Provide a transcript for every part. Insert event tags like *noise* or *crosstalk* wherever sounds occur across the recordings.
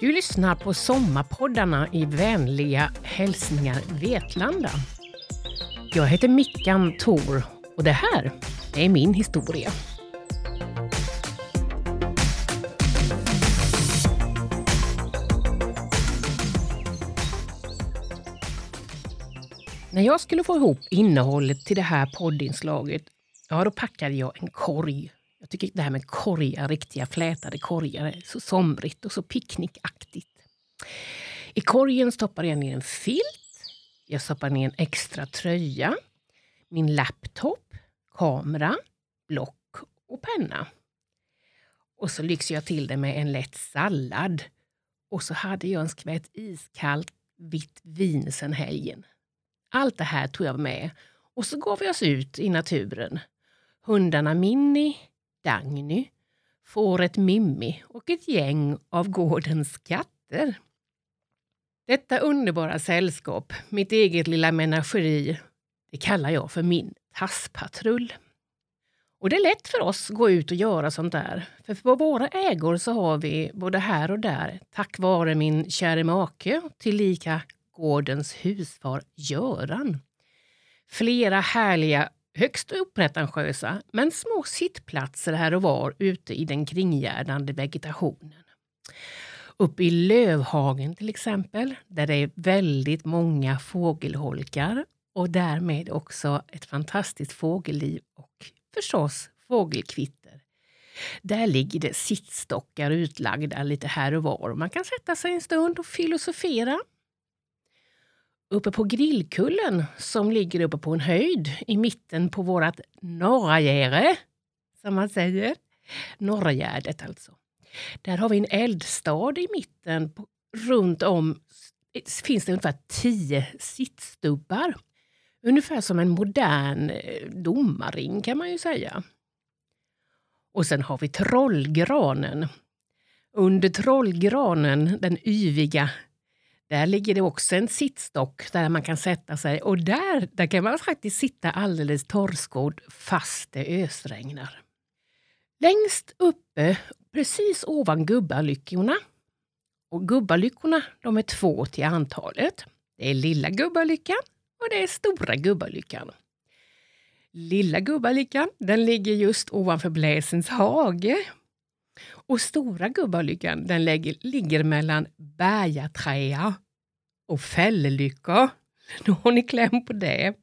Du lyssnar på Sommarpoddarna i vänliga hälsningar Vetlanda. Jag heter Mickan Tor och det här är min historia. När jag skulle få ihop innehållet till det här poddinslaget, ja då packade jag en korg jag tycker det här med korgar, riktiga flätade korgar, är så somrigt och så picknickaktigt. I korgen stoppar jag ner en filt, jag stoppar ner en extra tröja, min laptop, kamera, block och penna. Och så lyxar jag till det med en lätt sallad. Och så hade jag en skvätt iskallt vitt vin sen helgen. Allt det här tog jag med och så gav vi oss ut i naturen. Hundarna Minnie, Dagny, fåret Mimmi och ett gäng av gårdens katter. Detta underbara sällskap, mitt eget lilla menageri, det kallar jag för min tasspatrull. Och det är lätt för oss att gå ut och göra sånt där. För på våra ägor så har vi både här och där, tack vare min käre make, tillika gårdens husfar Göran, flera härliga högst opretentiösa, men små sittplatser här och var ute i den kringgärdande vegetationen. Uppe i Lövhagen till exempel, där det är väldigt många fågelholkar och därmed också ett fantastiskt fågelliv och förstås fågelkvitter. Där ligger det sittstockar utlagda lite här och var. Man kan sätta sig en stund och filosofera uppe på Grillkullen som ligger uppe på en höjd i mitten på vårt Norragärde, som man säger. Norragärdet alltså. Där har vi en eldstad i mitten. På, runt om finns det ungefär tio sittstubbar. Ungefär som en modern eh, domarring kan man ju säga. Och sen har vi trollgranen. Under trollgranen, den yviga där ligger det också en sittstock där man kan sätta sig och där, där kan man faktiskt sitta alldeles torrskodd fast det ösregnar. Längst uppe, precis ovan gubbalyckorna, och gubbalyckorna de är två till antalet. Det är lilla gubbalyckan och det är stora gubbalyckan. Lilla gubbalyckan den ligger just ovanför Bläsens hage och Stora Gubbalyckan den lägger, ligger mellan Bergaträa och Fällelycka. *laughs* Då har ni kläm på det.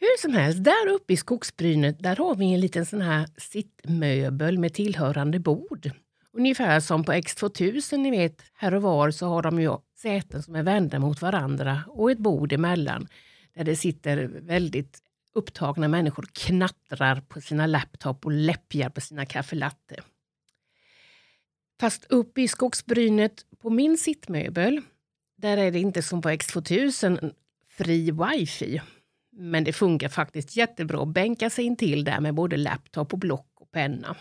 Hur som helst, där uppe i skogsbrynet där har vi en liten sån här sittmöbel med tillhörande bord. Ungefär som på X2000, ni vet, här och var så har de ju säten som är vända mot varandra och ett bord emellan där det sitter väldigt upptagna människor knattrar på sina laptop och läppjar på sina kaffelatte. Fast uppe i skogsbrynet på min sittmöbel, där är det inte som på X2000 fri wifi. Men det funkar faktiskt jättebra att bänka sig in till där med både laptop och block och penna.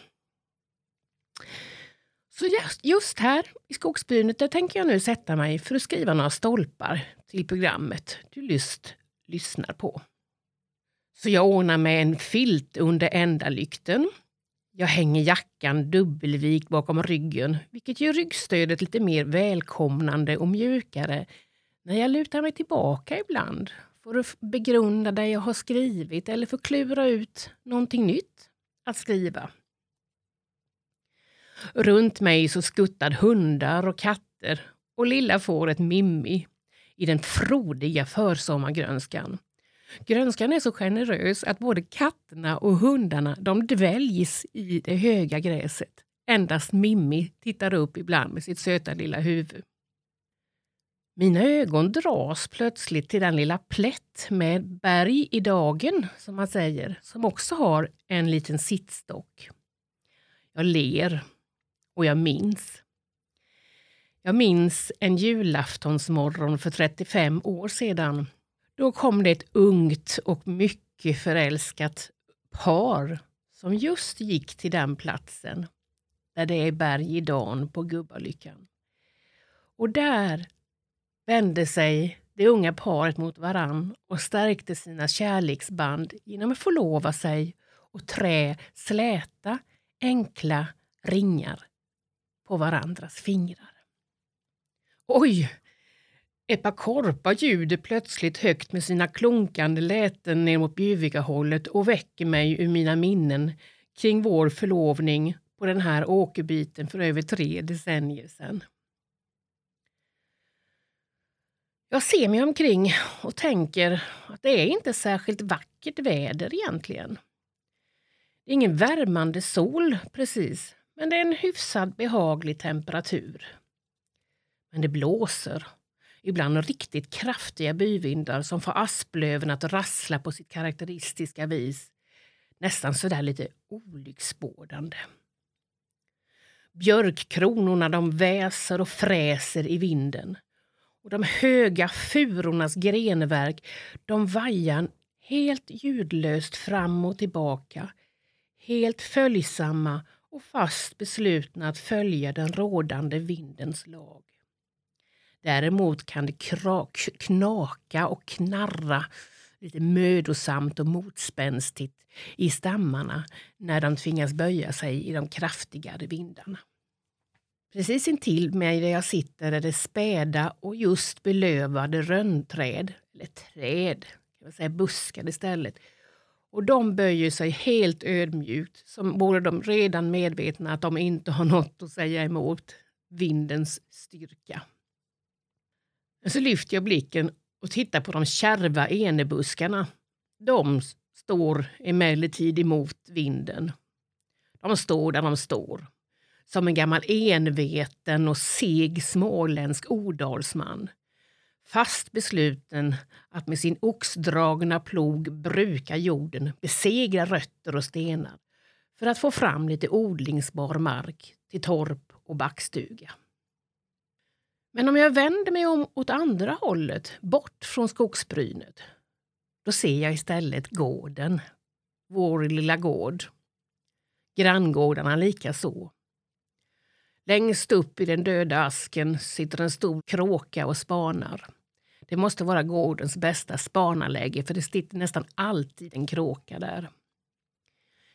Så just, just här i skogsbrynet där tänker jag nu sätta mig för att skriva några stolpar till programmet du lyst lyssnar på. Så jag ordnar med en filt under ändalykten jag hänger jackan dubbelvikt bakom ryggen, vilket gör ryggstödet lite mer välkomnande och mjukare när jag lutar mig tillbaka ibland för att begrunda det jag har skrivit eller för att klura ut någonting nytt att skriva. Runt mig så skuttar hundar och katter och lilla fåret Mimmi i den frodiga försommargrönskan Grönskan är så generös att både katterna och hundarna de dväljs i det höga gräset. Endast Mimmi tittar upp ibland med sitt söta lilla huvud. Mina ögon dras plötsligt till den lilla plätt med berg i dagen, som man säger, som också har en liten sittstock. Jag ler och jag minns. Jag minns en julaftonsmorgon för 35 år sedan då kom det ett ungt och mycket förälskat par som just gick till den platsen där det är berg i dan på Gubbalyckan. Och där vände sig det unga paret mot varann och stärkte sina kärleksband genom att förlova sig och trä släta, enkla ringar på varandras fingrar. Oj! Epakorpa ljuder plötsligt högt med sina klunkande läten ner mot Bjuvika-hållet och väcker mig ur mina minnen kring vår förlovning på den här åkerbiten för över tre decennier sedan. Jag ser mig omkring och tänker att det är inte särskilt vackert väder egentligen. Det är ingen värmande sol precis, men det är en hyfsad behaglig temperatur. Men det blåser, ibland riktigt kraftiga byvindar som får asplöven att rassla på sitt karaktäristiska vis. Nästan sådär lite olycksbådande. Björkkronorna de väser och fräser i vinden. Och de höga furornas grenverk de vajar helt ljudlöst fram och tillbaka. Helt följsamma och fast beslutna att följa den rådande vindens lag. Däremot kan det knaka och knarra lite mödosamt och motspänstigt i stammarna när de tvingas böja sig i de kraftigare vindarna. Precis intill mig där jag sitter är det späda och just belövade rönnträd, eller träd, kan man säga buskar istället. Och de böjer sig helt ödmjukt, som vore de redan medvetna att de inte har något att säga emot vindens styrka. Så lyfter jag blicken och tittar på de kärva enebuskarna. De står emellertid emot vinden. De står där de står som en gammal enveten och seg småländsk odalsman. Fast besluten att med sin oxdragna plog bruka jorden, besegra rötter och stenar för att få fram lite odlingsbar mark till torp och backstuga. Men om jag vänder mig om åt andra hållet, bort från skogsbrynet, då ser jag istället gården. Vår lilla gård. Granngårdarna likaså. Längst upp i den döda asken sitter en stor kråka och spanar. Det måste vara gårdens bästa spanarläge för det sitter nästan alltid en kråka där.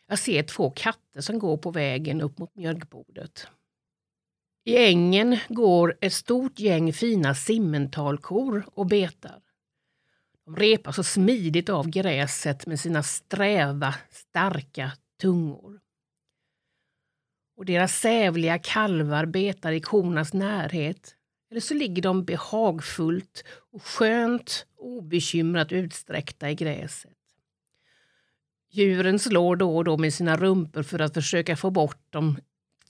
Jag ser två katter som går på vägen upp mot mjölkbordet. I ängen går ett stort gäng fina simmentalkor och betar. De repar så smidigt av gräset med sina sträva, starka tungor och deras sävliga kalvar betar i kornas närhet. Eller så ligger de behagfullt och skönt obekymrat utsträckta i gräset. Djuren slår då och då med sina rumpor för att försöka få bort de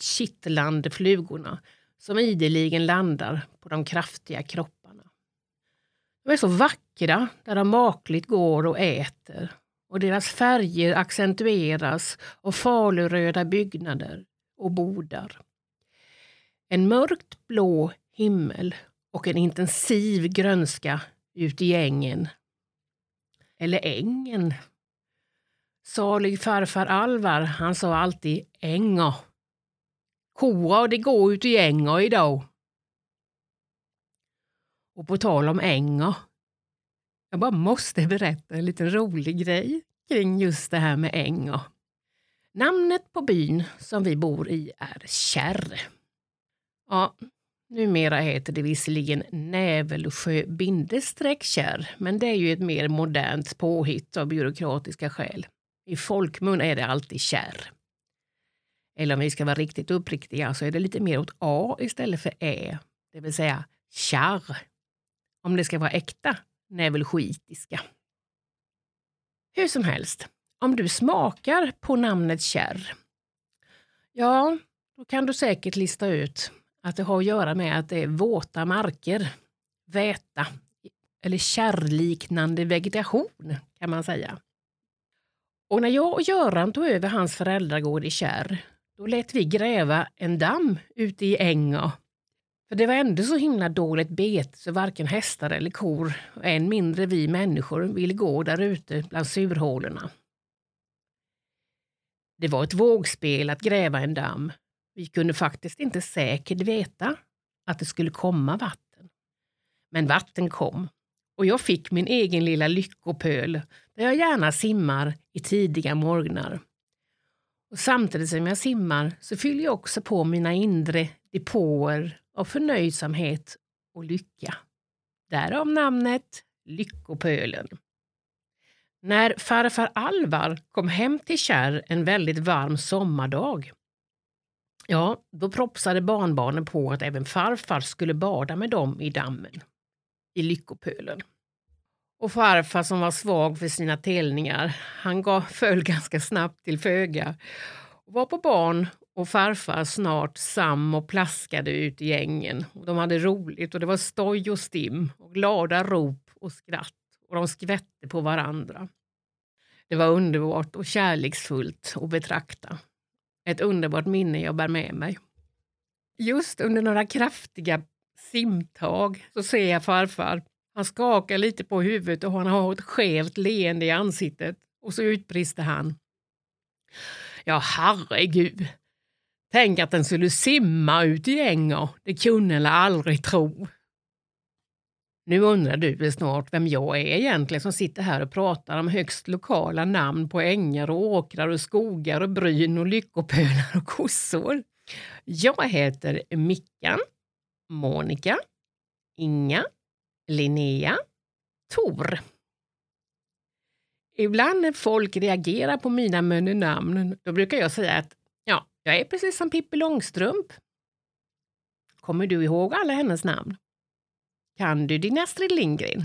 kittlande flugorna som ideligen landar på de kraftiga kropparna. De är så vackra där de makligt går och äter och deras färger accentueras av faluröda byggnader, och bodar. En mörkt blå himmel och en intensiv grönska ut i ängen. Eller ängen. Salig farfar Alvar, han sa alltid änga. Kora det går ut i änger idag. Och på tal om änger. Jag bara måste berätta en liten rolig grej kring just det här med änger. Namnet på byn som vi bor i är Kärr. Ja, numera heter det visserligen Nävelsjö Kärr, men det är ju ett mer modernt påhitt av byråkratiska skäl. I folkmun är det alltid Kärr. Eller om vi ska vara riktigt uppriktiga så är det lite mer åt A istället för Ä, det vill säga kärr. Om det ska vara äkta nevelskitiska. Hur som helst, om du smakar på namnet kärr, ja, då kan du säkert lista ut att det har att göra med att det är våta marker, väta eller kärrliknande vegetation kan man säga. Och när jag och Göran tog över hans föräldragård i Kärr, då lät vi gräva en damm ute i änga. För det var ändå så himla dåligt bete så varken hästar eller kor, och än mindre vi människor, ville gå där ute bland surhålorna. Det var ett vågspel att gräva en damm. Vi kunde faktiskt inte säkert veta att det skulle komma vatten. Men vatten kom och jag fick min egen lilla lyckopöl där jag gärna simmar i tidiga morgnar. Och samtidigt som jag simmar så fyller jag också på mina inre depåer av förnöjsamhet och lycka. Därav namnet Lyckopölen. När farfar Alvar kom hem till Kärr en väldigt varm sommardag Ja, då propsade barnbarnen på att även farfar skulle bada med dem i dammen, i Lyckopölen. Och farfar som var svag för sina telningar, han gav, *laughs* föll ganska snabbt till föga och var på barn och farfar snart sam och plaskade ut i gängen. Och de hade roligt och det var stoj och stim och glada rop och skratt och de skvätte på varandra. Det var underbart och kärleksfullt att betrakta. Ett underbart minne jag bär med mig. Just under några kraftiga simtag så ser jag farfar. Han skakar lite på huvudet och han har ett skevt leende i ansiktet och så utbrister han. Ja, herregud. Tänk att den skulle simma ut i ängar. Det kunde jag aldrig tro. Nu undrar du väl snart vem jag är egentligen som sitter här och pratar om högst lokala namn på ängar och åkrar och skogar och bryn och lyckopölar och kossor. Jag heter Mickan, Monica, Inga, Linnea, Tor. Ibland när folk reagerar på mina namn, då brukar jag säga att ja, jag är precis som Pippi Långstrump. Kommer du ihåg alla hennes namn? Kan du din Astrid Lindgren?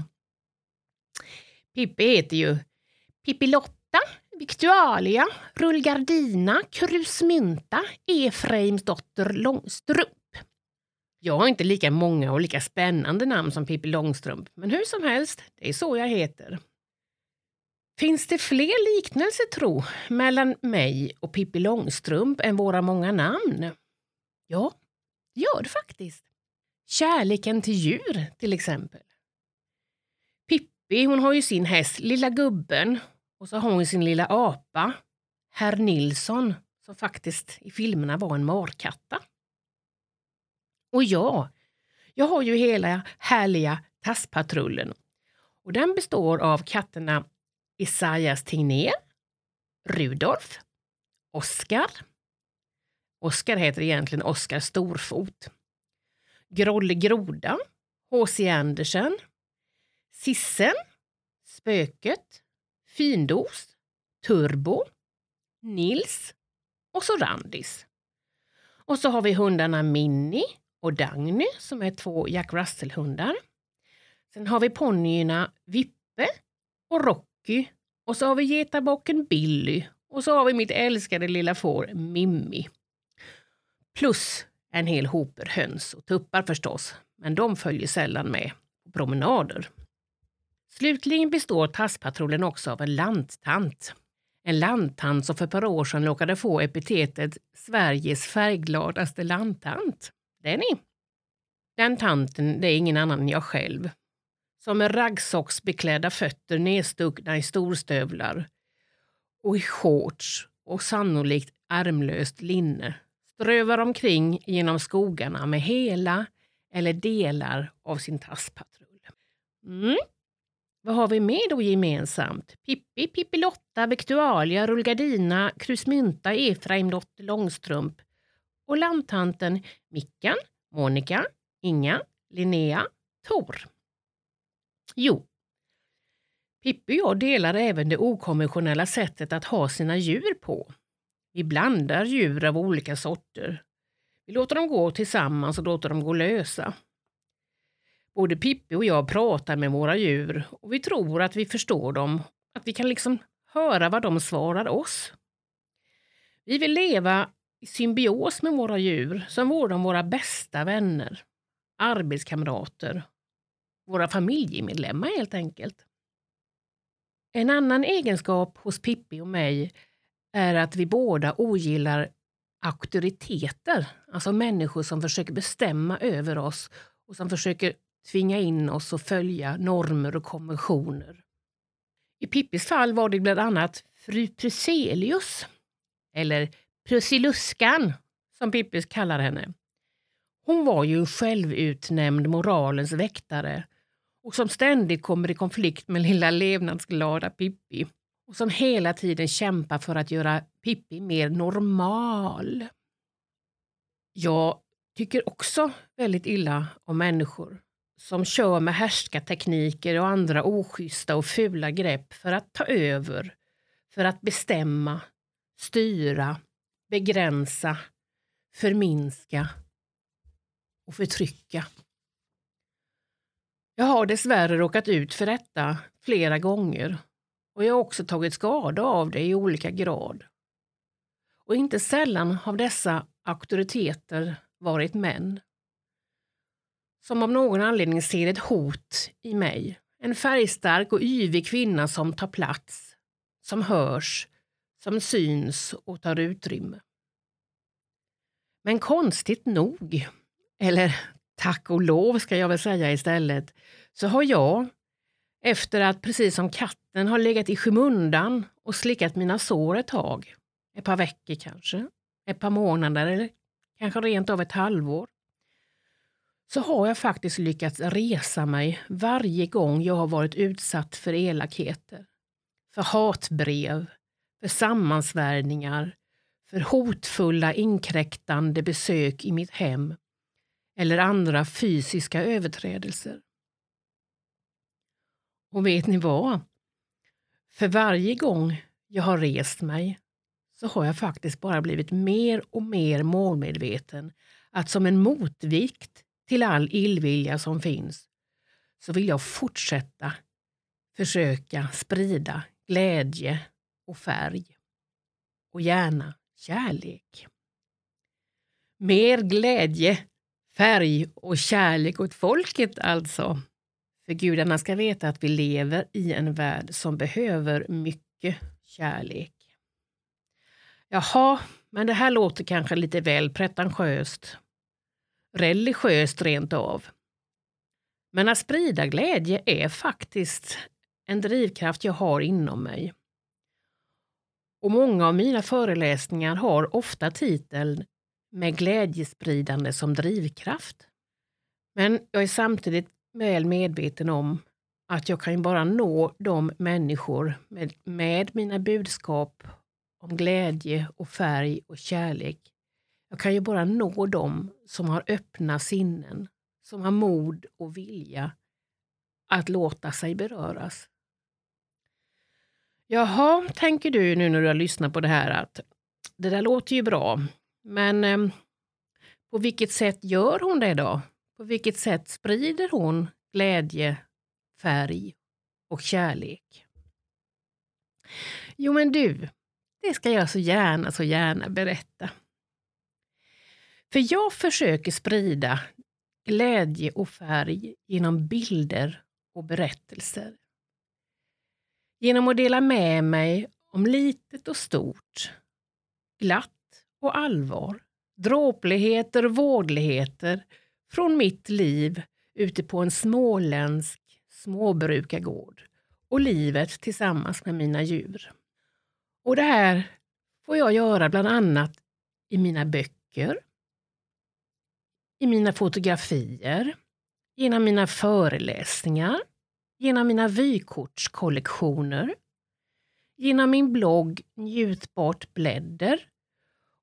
Pippi heter ju Pippi Lotta, Victualia, Rullgardina, Krusmynta, Efraims dotter Långstrump. Jag har inte lika många och lika spännande namn som Pippi Långstrump, men hur som helst, det är så jag heter. Finns det fler liknelser, tro, mellan mig och Pippi Långstrump än våra många namn? Ja, det gör det faktiskt. Kärleken till djur till exempel. Pippi hon har ju sin häst Lilla gubben och så har hon sin lilla apa, Herr Nilsson, som faktiskt i filmerna var en markatta. Och ja, jag har ju hela härliga Tasspatrullen. Och den består av katterna Isaias Tegnér, Rudolf, Oskar. Oskar heter egentligen Oskar Storfot. Grolle Groda, H.C. Andersen, Sissen, Spöket, Findos, Turbo, Nils och så Randis. Och så har vi hundarna Minnie och Dagny som är två Jack Russell-hundar. Sen har vi ponnyerna Vippe och Rocky och så har vi getabocken Billy och så har vi mitt älskade lilla får Mimmi. Plus en hel hoper höns och tuppar förstås, men de följer sällan med på promenader. Slutligen består tasspatrullen också av en lanttant. En lanttant som för ett par år sedan råkade få epitetet Sveriges färggladaste lanttant. Det är ni. Den tanten det är ingen annan än jag själv. Som med raggsocksbeklädda fötter nedstuckna i storstövlar och i shorts och sannolikt ärmlöst linne strövar omkring genom skogarna med hela eller delar av sin tasspatrull. Mm. Vad har vi mer då gemensamt? Pippi, Pippilotta, Victualia, Rullgardina, Krusmynta, Efraim, Dotter Långstrump och lanttanten Mickan, Monica, Inga, Linnea, Tor. Jo, Pippi och jag delar även det okonventionella sättet att ha sina djur på. Vi blandar djur av olika sorter. Vi låter dem gå tillsammans och låter dem gå lösa. Både Pippi och jag pratar med våra djur och vi tror att vi förstår dem, att vi kan liksom höra vad de svarar oss. Vi vill leva symbios med våra djur som vore de våra bästa vänner, arbetskamrater, våra familjemedlemmar helt enkelt. En annan egenskap hos Pippi och mig är att vi båda ogillar auktoriteter, alltså människor som försöker bestämma över oss och som försöker tvinga in oss att följa normer och konventioner. I Pippis fall var det bland annat fru Pruselius, eller Prussiluskan, som Pippis kallar henne. Hon var ju en självutnämnd moralens väktare och som ständigt kommer i konflikt med lilla levnadsglada Pippi och som hela tiden kämpar för att göra Pippi mer normal. Jag tycker också väldigt illa om människor som kör med härskartekniker och andra oschyssta och fula grepp för att ta över, för att bestämma, styra, begränsa, förminska och förtrycka. Jag har dessvärre råkat ut för detta flera gånger och jag har också tagit skada av det i olika grad. Och inte sällan har dessa auktoriteter varit män. Som av någon anledning ser ett hot i mig. En färgstark och yvig kvinna som tar plats, som hörs, som syns och tar utrymme. Men konstigt nog, eller tack och lov ska jag väl säga istället, så har jag, efter att precis som katten har legat i skymundan och slickat mina sår ett tag, ett par veckor kanske, ett par månader eller kanske rent av ett halvår, så har jag faktiskt lyckats resa mig varje gång jag har varit utsatt för elakheter, för hatbrev, för sammansvärjningar, för hotfulla inkräktande besök i mitt hem eller andra fysiska överträdelser. Och vet ni vad? För varje gång jag har rest mig så har jag faktiskt bara blivit mer och mer målmedveten att som en motvikt till all illvilja som finns så vill jag fortsätta försöka sprida glädje och färg. Och gärna kärlek. Mer glädje, färg och kärlek åt folket alltså. För gudarna ska veta att vi lever i en värld som behöver mycket kärlek. Jaha, men det här låter kanske lite väl pretentiöst. Religiöst rent av. Men att sprida glädje är faktiskt en drivkraft jag har inom mig. Och många av mina föreläsningar har ofta titeln med glädjespridande som drivkraft. Men jag är samtidigt väl medveten om att jag kan bara nå de människor med, med mina budskap om glädje och färg och kärlek. Jag kan ju bara nå dem som har öppna sinnen, som har mod och vilja att låta sig beröras. Jaha, tänker du nu när du har lyssnat på det här att det där låter ju bra, men eh, på vilket sätt gör hon det då? På vilket sätt sprider hon glädje, färg och kärlek? Jo, men du, det ska jag så gärna, så gärna berätta. För jag försöker sprida glädje och färg genom bilder och berättelser. Genom att dela med mig om litet och stort, glatt och allvar, dråpligheter och vårdligheter från mitt liv ute på en småländsk småbrukargård och livet tillsammans med mina djur. Och det här får jag göra bland annat i mina böcker, i mina fotografier, genom mina föreläsningar, genom mina vykortskollektioner, genom min blogg Njutbart blädder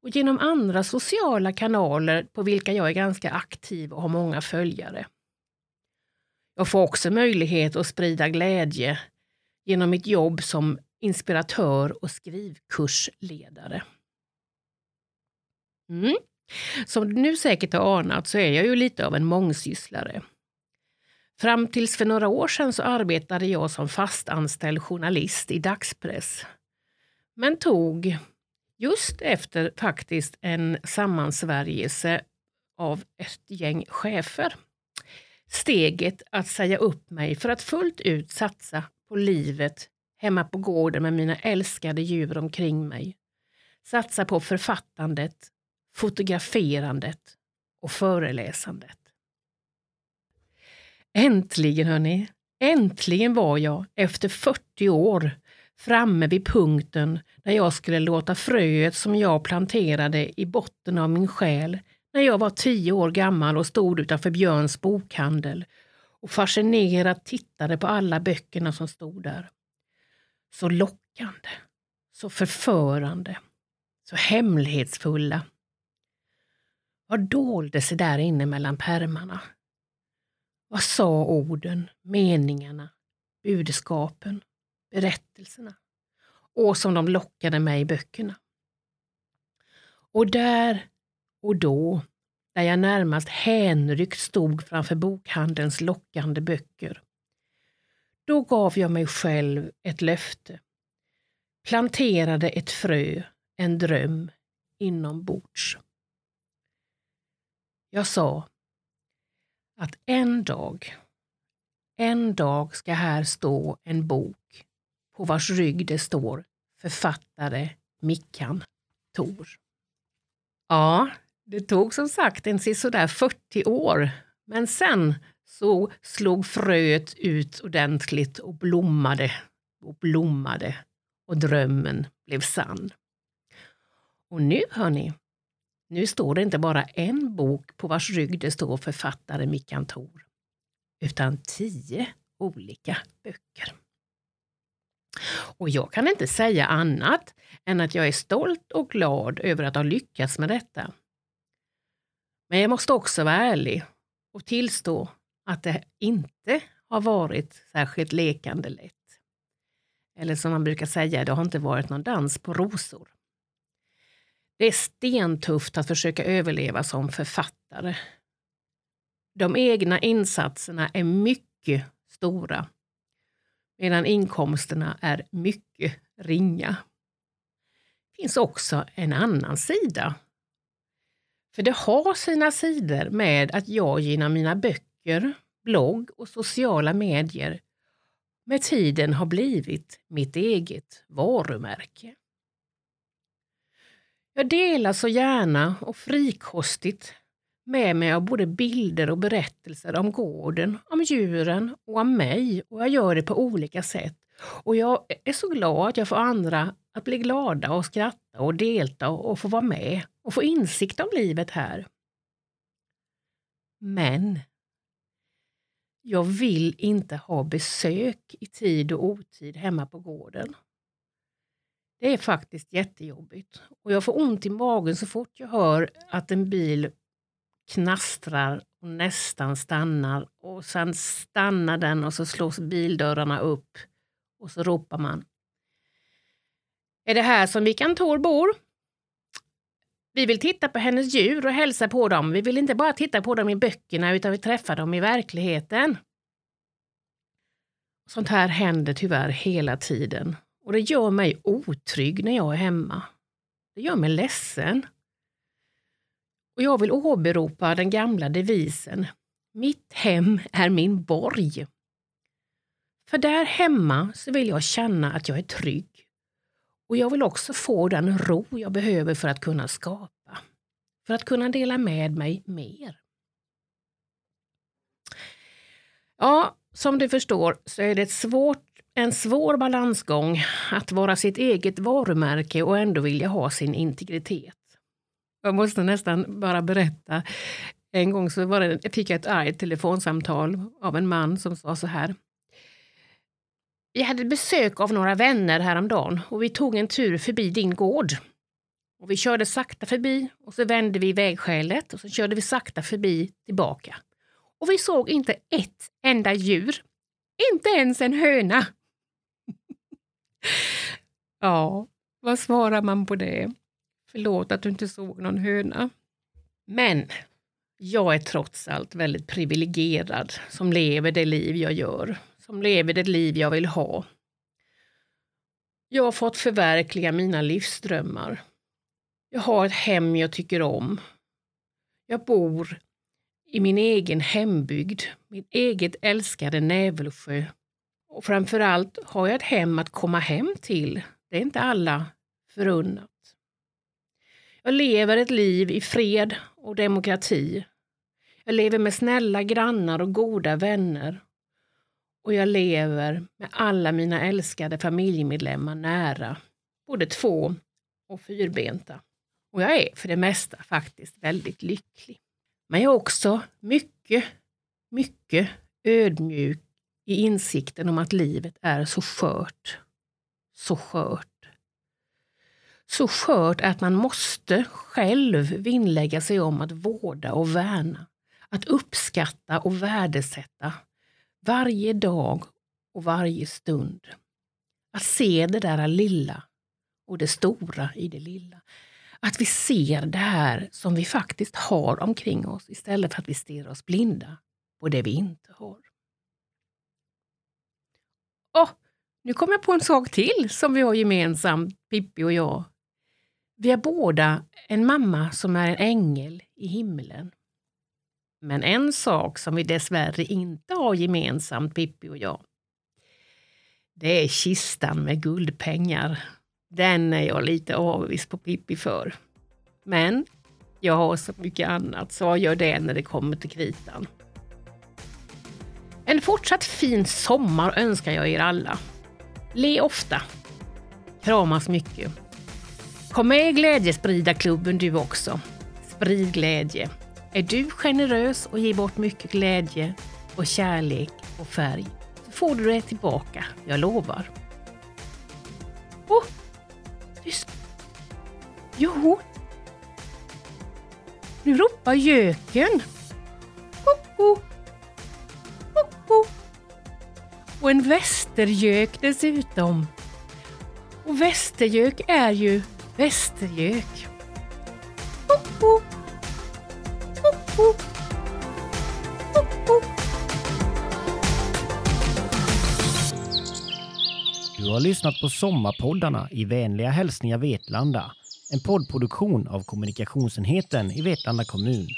och genom andra sociala kanaler på vilka jag är ganska aktiv och har många följare. Jag får också möjlighet att sprida glädje genom mitt jobb som inspiratör och skrivkursledare. Mm. Som du nu säkert har anat så är jag ju lite av en mångsysslare. Fram tills för några år sedan så arbetade jag som fastanställd journalist i dagspress. Men tog, just efter faktiskt en sammansvärjelse av ett gäng chefer, steget att säga upp mig för att fullt ut satsa på livet hemma på gården med mina älskade djur omkring mig. Satsa på författandet, fotograferandet och föreläsandet. Äntligen hörni, äntligen var jag efter 40 år framme vid punkten där jag skulle låta fröet som jag planterade i botten av min själ när jag var tio år gammal och stod utanför Björns bokhandel och fascinerat tittade på alla böckerna som stod där. Så lockande, så förförande, så hemlighetsfulla. Vad dolde sig där inne mellan pärmarna? Vad sa orden, meningarna, budskapen, berättelserna? Och som de lockade mig i böckerna. Och där och då, där jag närmast hänryckt stod framför bokhandelns lockande böcker, då gav jag mig själv ett löfte, planterade ett frö, en dröm, inombords. Jag sa att en dag, en dag ska här stå en bok på vars rygg det står författare Mickan Tor. Ja, det tog som sagt en sådär 40 år, men sen så slog fröet ut ordentligt och blommade och blommade och drömmen blev sann. Och nu hörni, nu står det inte bara en bok på vars rygg det står författare Mickan Tor, utan tio olika böcker. Och jag kan inte säga annat än att jag är stolt och glad över att ha lyckats med detta. Men jag måste också vara ärlig och tillstå att det inte har varit särskilt lekande lätt. Eller som man brukar säga, det har inte varit någon dans på rosor. Det är stentufft att försöka överleva som författare. De egna insatserna är mycket stora medan inkomsterna är mycket ringa. Det finns också en annan sida. För det har sina sidor med att jag genom mina böcker, blogg och sociala medier med tiden har blivit mitt eget varumärke. Jag delar så gärna och frikostigt med mig av både bilder och berättelser om gården, om djuren och om mig och jag gör det på olika sätt. Och jag är så glad att jag får andra att bli glada och skratta och delta och få vara med och få insikt om livet här. Men jag vill inte ha besök i tid och otid hemma på gården. Det är faktiskt jättejobbigt och jag får ont i magen så fort jag hör att en bil knastrar och nästan stannar och sen stannar den och så slås bildörrarna upp och så ropar man. Är det här som Vikan Tor bor? Vi vill titta på hennes djur och hälsa på dem. Vi vill inte bara titta på dem i böckerna utan vi träffar dem i verkligheten. Sånt här händer tyvärr hela tiden och det gör mig otrygg när jag är hemma. Det gör mig ledsen. Och jag vill åberopa den gamla devisen Mitt hem är min borg. För där hemma så vill jag känna att jag är trygg. Och jag vill också få den ro jag behöver för att kunna skapa. För att kunna dela med mig mer. Ja, som du förstår så är det ett svårt, en svår balansgång att vara sitt eget varumärke och ändå vilja ha sin integritet. Jag måste nästan bara berätta. En gång så var det, fick jag ett argt telefonsamtal av en man som sa så här. Vi hade besök av några vänner häromdagen och vi tog en tur förbi din gård. Och vi körde sakta förbi och så vände vi vägskälet och så körde vi sakta förbi tillbaka. Och vi såg inte ett enda djur. Inte ens en höna ja, vad svarar man på det? Förlåt att du inte såg någon höna. Men jag är trots allt väldigt privilegierad som lever det liv jag gör, som lever det liv jag vill ha. Jag har fått förverkliga mina livsdrömmar. Jag har ett hem jag tycker om. Jag bor i min egen hembygd, min eget älskade Nävelsjö. Och framförallt har jag ett hem att komma hem till. Det är inte alla förunnat. Jag lever ett liv i fred och demokrati. Jag lever med snälla grannar och goda vänner. Och jag lever med alla mina älskade familjemedlemmar nära, både två och fyrbenta. Och jag är för det mesta faktiskt väldigt lycklig. Men jag är också mycket, mycket ödmjuk i insikten om att livet är så skört. Så skört. Så skört att man måste själv vinnlägga sig om att vårda och värna. Att uppskatta och värdesätta varje dag och varje stund. Att se det där lilla och det stora i det lilla. Att vi ser det här som vi faktiskt har omkring oss istället för att vi stirrar oss blinda på det vi inte har. Oh, nu kom jag på en sak till som vi har gemensamt, Pippi och jag. Vi har båda en mamma som är en ängel i himlen. Men en sak som vi dessvärre inte har gemensamt, Pippi och jag, det är kistan med guldpengar. Den är jag lite avis på Pippi för. Men jag har så mycket annat, så vad gör det när det kommer till kritan? En fortsatt fin sommar önskar jag er alla. Le ofta. Kramas mycket. Kom med i Glädjespridarklubben du också. Sprid glädje. Är du generös och ger bort mycket glädje och kärlek och färg så får du det tillbaka, jag lovar. Åh! Oh, tyst! Jo! Nu ropar göken. Ho, och en västergök dessutom. Och västergök är ju västergök. Ho, ho. Ho. Du har lyssnat på Sommarpoddarna i vänliga hälsningar Vetlanda. En poddproduktion av kommunikationsenheten i Vetlanda kommun.